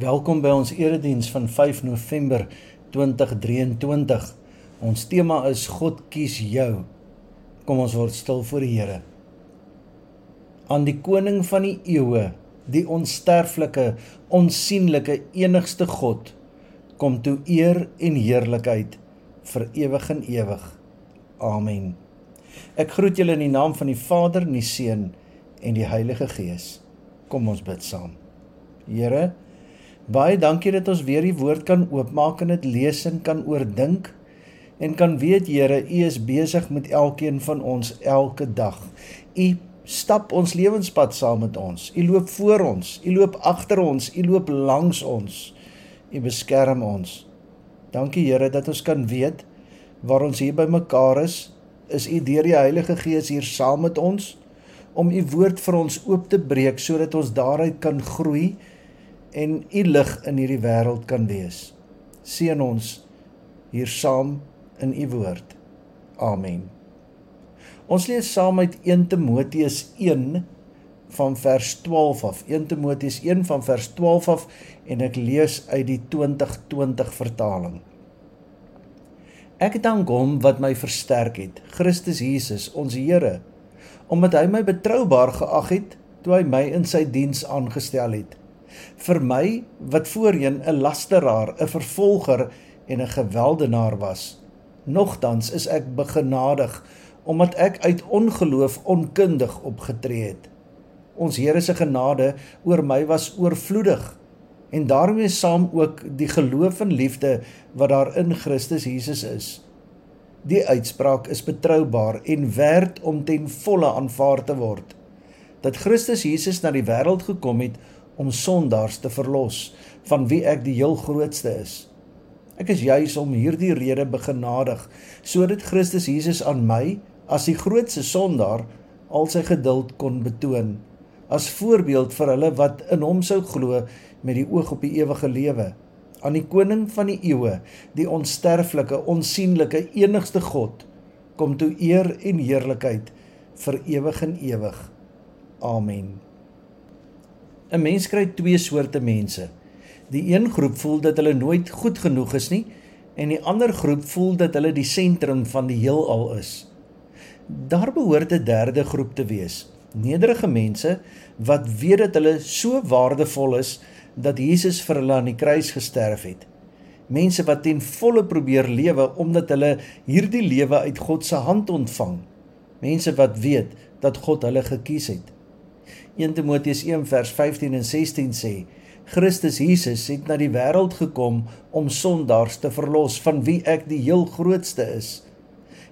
Welkom by ons erediens van 5 November 2023. Ons tema is God kies jou. Kom ons word stil voor die Here. Aan die koning van die eeue, die onsterflike, onsigbare enigste God, kom toe eer en heerlikheid vir ewig en ewig. Amen. Ek groet julle in die naam van die Vader, die Seun en die Heilige Gees. Kom ons bid saam. Here, Baie dankie dat ons weer die woord kan oopmaak en dit lees en kan oordink en kan weet Here, U is besig met elkeen van ons elke dag. U stap ons lewenspad saam met ons. U loop voor ons, U loop agter ons, U loop langs ons. U beskerm ons. Dankie Here dat ons kan weet waar ons hier bymekaar is, is U deur die Heilige Gees hier saam met ons om U woord vir ons oop te breek sodat ons daaruit kan groei en u lig in hierdie wêreld kan wees. Seën ons hier saam in u woord. Amen. Ons lees saam uit 1 Timoteus 1 van vers 12 af. 1 Timoteus 1 van vers 12 af en ek lees uit die 2020 vertaling. Ek dank hom wat my versterk het, Christus Jesus, ons Here, omdat hy my betroubaar geag het toe hy my in sy diens aangestel het vir my wat voorheen 'n lasteraar, 'n vervolger en 'n geweldenaar was. Nogtans is ek begenadig omdat ek uit ongeloof onkundig opgetree het. Ons Here se genade oor my was oorvloedig en daarmee saam ook die geloof en liefde wat daar in Christus Jesus is. Die uitspraak is betroubaar en werd om ten volle aanvaar te word. Dat Christus Jesus na die wêreld gekom het om sondaars te verlos van wie ek die heel grootste is. Ek is juis om hierdie rede begenadig sodat Christus Jesus aan my as die grootste sondaar al sy geduld kon betoon as voorbeeld vir hulle wat in hom sou glo met die oog op die ewige lewe aan die koning van die eeue die onsterflike onsigbare enigste God kom toe eer en heerlikheid vir ewig en ewig amen 'n mens kry twee soorte mense. Die een groep voel dat hulle nooit goed genoeg is nie en die ander groep voel dat hulle die sentrum van die heelal is. Daar behoort 'n derde groep te wees. Nederige mense wat weet dat hulle so waardevol is dat Jesus vir hulle aan die kruis gesterf het. Mense wat ten volle probeer lewe omdat hulle hierdie lewe uit God se hand ontvang. Mense wat weet dat God hulle gekies het. 1 Timoteus 1 vers 15 en 16 sê: Christus Jesus het na die wêreld gekom om sondaars te verlos van wie ek die heel grootste is.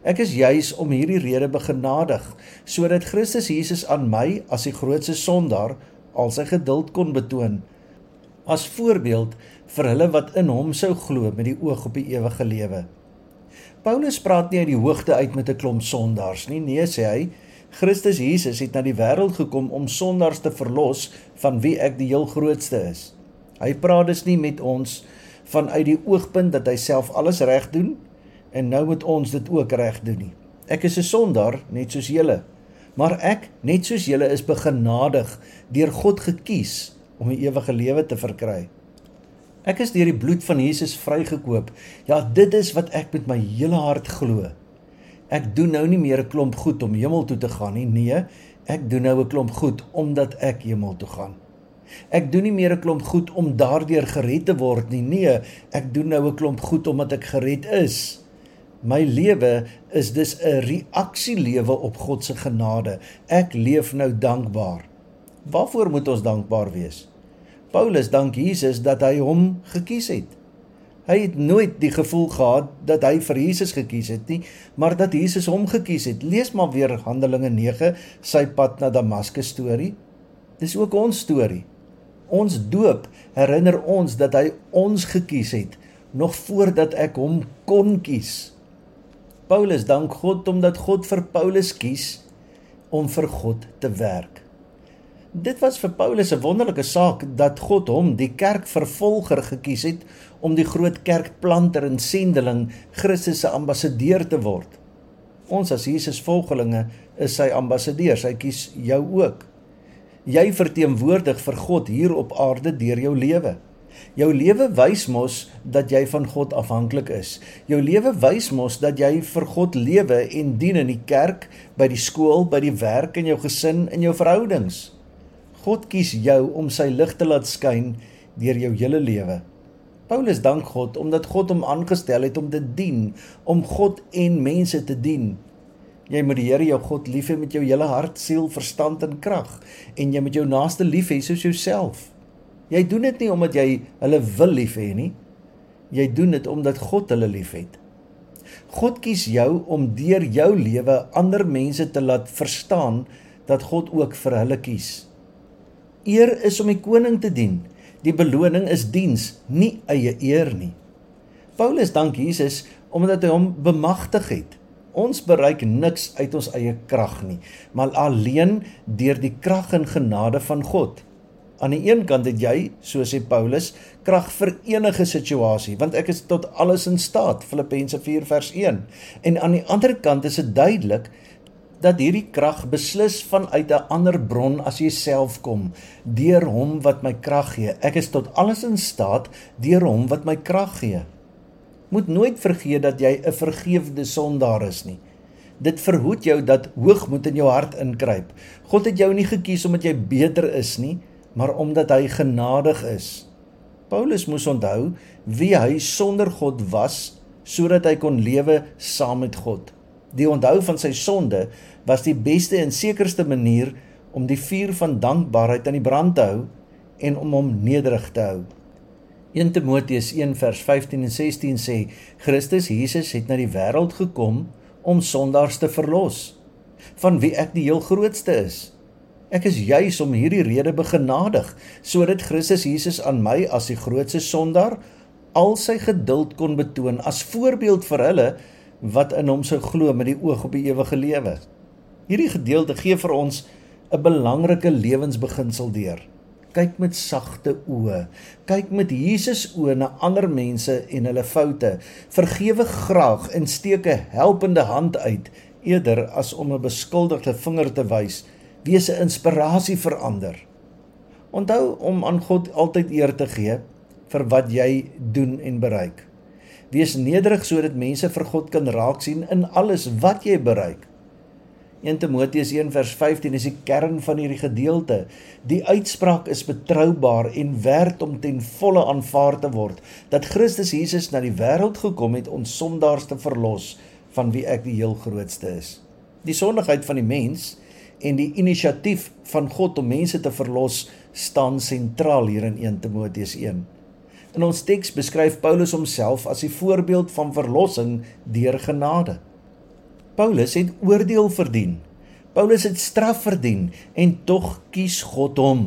Ek is juis om hierdie rede begenadig sodat Christus Jesus aan my as die grootste sondaar al sy geduld kon betoon as voorbeeld vir hulle wat in hom sou glo met die oog op die ewige lewe. Paulus praat nie uit die hoogte uit met 'n klomp sondaars nie, nee sê hy, Christus Jesus het na die wêreld gekom om sondaars te verlos van wie ek die heel grootste is. Hy praat dus nie met ons vanuit die oogpunt dat hy self alles reg doen en nou moet ons dit ook reg doen nie. Ek is 'n sondaar net soos julle, maar ek net soos julle is begenadig deur God gekies om die ewige lewe te verkry. Ek is deur die bloed van Jesus vrygekoop. Ja, dit is wat ek met my hele hart glo. Ek doen nou nie meer 'n klomp goed om hemel toe te gaan nie. Nee, ek doen nou 'n klomp goed omdat ek hemel toe gaan. Ek doen nie meer 'n klomp goed om daardeur gered te word nie. Nee, ek doen nou 'n klomp goed omdat ek gered is. My lewe is dus 'n reaksielewe op God se genade. Ek leef nou dankbaar. Waarvoor moet ons dankbaar wees? Paulus dank Jesus dat hy hom gekies het. Hy het nooit die gevoel gehad dat hy vir Jesus gekies het nie, maar dat Jesus hom gekies het. Lees maar weer Handelinge 9, sy pad na Damaskus storie. Dis ook ons storie. Ons doop herinner ons dat hy ons gekies het nog voordat ek hom kon kies. Paulus dank God omdat God vir Paulus kies om vir God te werk. Dit was vir Paulus 'n wonderlike saak dat God hom, die kerkvervolger, gekies het om die groot kerkplanter en sendeling Christus se ambassadeur te word. Ons as Jesus volgelinge is sy ambassadeurs. Hy kies jou ook. Jy verteenwoordig vir God hier op aarde deur jou lewe. Jou lewe wys mos dat jy van God afhanklik is. Jou lewe wys mos dat jy vir God lewe en dien in die kerk, by die skool, by die werk en jou gesin en jou verhoudings. God kies jou om sy lig te laat skyn deur jou hele lewe. Paulus dank God omdat God hom aangestel het om te dien, om God en mense te dien. Jy moet die Here jou God lief hê met jou hele hart, siel, verstand en krag en jy moet jou naaste lief hê soos jouself. Jy doen dit nie omdat jy hulle wil lief hê nie. Jy doen dit omdat God hulle liefhet. God kies jou om deur jou lewe ander mense te laat verstaan dat God ook vir hulle kies. Eer is om die koning te dien. Die beloning is diens, nie eie eer nie. Paulus dank Jesus omdat hy hom bemagtig het. Ons bereik niks uit ons eie krag nie, maar alleen deur die krag en genade van God. Aan die een kant het jy, so sê Paulus, krag vir enige situasie, want ek is tot alles in staat, Filippense 4 vers 1. En aan die ander kant is dit duidelik dat hierdie krag beslis vanuit 'n ander bron as jouself kom, deur hom wat my krag gee. Ek is tot alles in staat deur hom wat my krag gee. Moet nooit vergeet dat jy 'n vergeefde sondaar is nie. Dit verhoed jou dat hoogmoed in jou hart inkruip. God het jou nie gekies omdat jy beter is nie, maar omdat hy genadig is. Paulus moes onthou wie hy sonder God was sodat hy kon lewe saam met God. Die onthou van sy sonde was die beste en sekerste manier om die vuur van dankbaarheid aan die brand te hou en om hom nederig te hou. 1 Timoteus 1 vers 15 en 16 sê Christus Jesus het na die wêreld gekom om sondaars te verlos van wie ek die heel grootste is. Ek is juis om hierdie rede begenadig sodat Christus Jesus aan my as die grootste sondaar al sy geduld kon betoon as voorbeeld vir hulle wat in hom sou glo met die oog op die ewige lewe. Hierdie gedeelte gee vir ons 'n belangrike lewensbeginsel deur. Kyk met sagte oë. Kyk met Jesus oë na ander mense en hulle foute. Vergewe graag en steek 'n helpende hand uit eerder as om 'n beskuldigde vinger te wys wees 'n inspirasie vir ander. Onthou om aan God altyd eer te gee vir wat jy doen en bereik. Wees nederig sodat mense vir God kan raak sien in alles wat jy bereik. 1 Timoteus 1:15 is die kern van hierdie gedeelte. Die uitspraak is betroubaar en werd om ten volle aanvaar te word dat Christus Jesus na die wêreld gekom het om sondaars te verlos van wie ek die heel grootste is. Die sondigheid van die mens en die inisiatief van God om mense te verlos staan sentraal hier in 1 Timoteus 1. In ons teks beskryf Paulus homself as die voorbeeld van verlossing deur genade. Paulus het oordeel verdien. Paulus het straf verdien en tog kies God hom.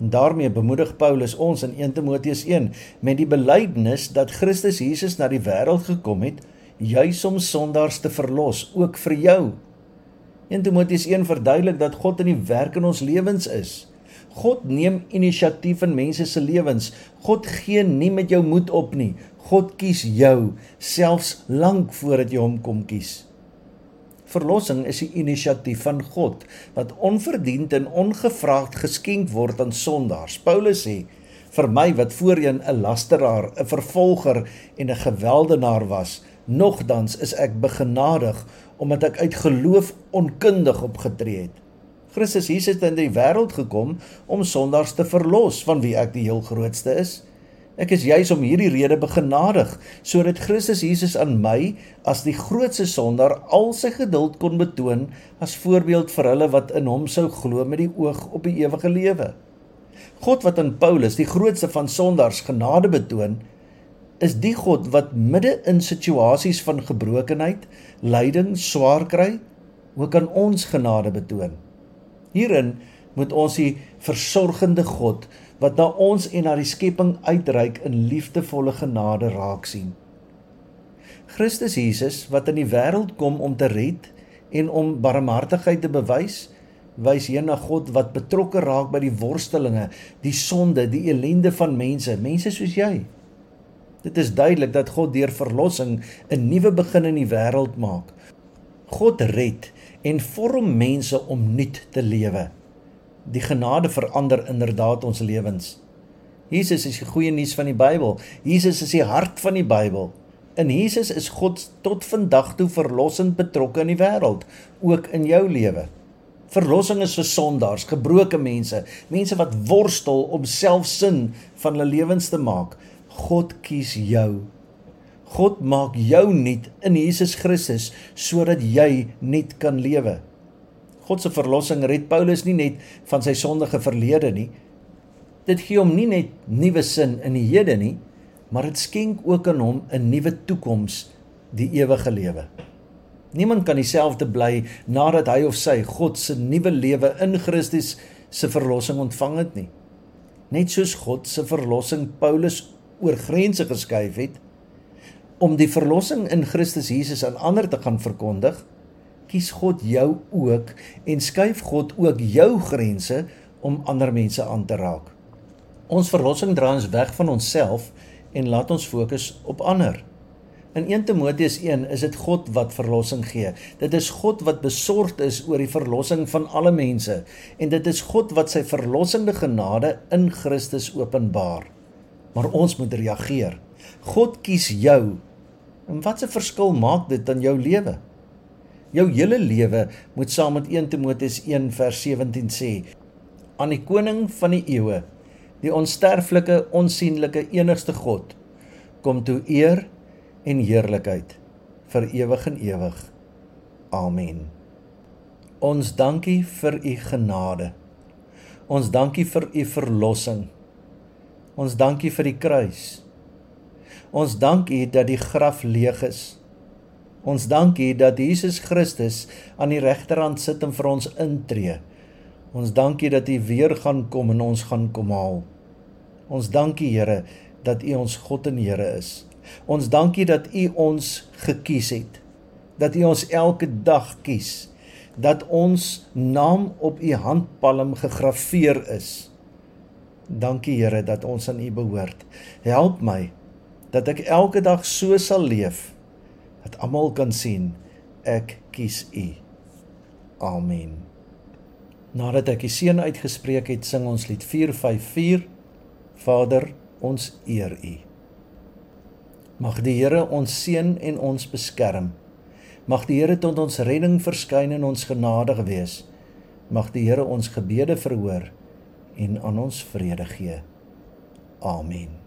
En daarmee bemoedig Paulus ons in 1 Timoteus 1 met die belydenis dat Christus Jesus na die wêreld gekom het juis om sondaars te verlos, ook vir jou 1 Timoteus 1 verduidelik dat God in die werk in ons lewens is. God neem inisiatief in mense se lewens. God gee nie met jou moed op nie. God kies jou selfs lank voordat jy hom kom kies. Verlossing is die inisiatief van God wat onverdiend en ongevraagd geskenk word aan sondaars. Paulus sê: "Vir my wat voorheen 'n lasteraar, 'n vervolger en 'n geweldenaar was, nogtans is ek begenadig omdat ek uit geloof onkundig opgetree het. Christus Jesus het in die wêreld gekom om sondaars te verlos van wie ek die heel grootste is. Ek is juis om hierdie rede begenadig sodat Christus Jesus aan my as die grootste sondaar al sy geduld kon betoon as voorbeeld vir hulle wat in hom sou glo met die oog op die ewige lewe. God wat aan Paulus die grootste van sondaars genade betoon, is die God wat midde in situasies van gebrokenheid, lyding, swaar kry, ook aan ons genade betoon. Hierin moet ons die versorgende God wat na ons en na die skepping uitreik in liefdevolle genade raak sien. Christus Jesus wat in die wêreld kom om te red en om barmhartigheid te bewys, wys hier na God wat betrokke raak by die worstelinge, die sonde, die elende van mense, mense soos jy. Dit is duidelik dat God deur verlossing 'n nuwe begin in die wêreld maak. God red en vorm mense om nuut te lewe. Die genade verander inderdaad ons lewens. Jesus is die goeie nuus van die Bybel. Jesus is die hart van die Bybel. In Jesus is God tot vandag toe verlossend betrokke in die wêreld, ook in jou lewe. Verlossing is vir sondaars, gebroke mense, mense wat worstel om selfsin van hulle lewens te maak. God kies jou. God maak jou nuut in Jesus Christus sodat jy nuut kan lewe. God se verlossing red Paulus nie net van sy sondige verlede nie. Dit gee hom nie net nuwe sin in die hede nie, maar dit skenk ook aan hom 'n nuwe toekoms, die ewige lewe. Niemand kan dieselfde bly nadat hy of sy God se nuwe lewe in Christus se verlossing ontvang het nie. Net soos God se verlossing Paulus oor grense geskuif het om die verlossing in Christus Jesus aan ander te gaan verkondig, kies God jou ook en skuif God ook jou grense om ander mense aan te raak. Ons verlossing dra ons weg van onsself en laat ons fokus op ander. In 1 Timoteus 1 is dit God wat verlossing gee. Dit is God wat besorgd is oor die verlossing van alle mense en dit is God wat sy verlossende genade in Christus openbaar. Maar ons moet reageer. God kies jou. En wat 'n verskil maak dit aan jou lewe? Jou hele lewe moet saam met 1 Timoteus 1 vers 17 sê: Aan die koning van die eeue, die onsterflike, onsigbare enigste God, kom toe eer en heerlikheid vir ewig en ewig. Amen. Ons dankie vir u genade. Ons dankie vir u verlossing. Ons dankie vir die kruis. Ons dank U dat die graf leeg is. Ons dank U dat Jesus Christus aan die regterhand sit en vir ons intree. Ons dank U dat U weer gaan kom en ons gaan kom haal. Ons dank U Here dat U ons God en Here is. Ons dank U dat U ons gekies het. Dat U ons elke dag kies. Dat ons naam op U handpalm gegraveer is. Dankie Here dat ons aan U behoort. Help my dat ek elke dag so sal leef dat almal kan sien ek kies U. Amen. Nadat ek die seën uitgespreek het, sing ons lied 454 Vader, ons eer U. Mag die Here ons seën en ons beskerm. Mag die Here tot ons redding verskyn en ons genadig wees. Mag die Here ons gebede verhoor en aan ons vrede gee. Amen.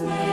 Christmas.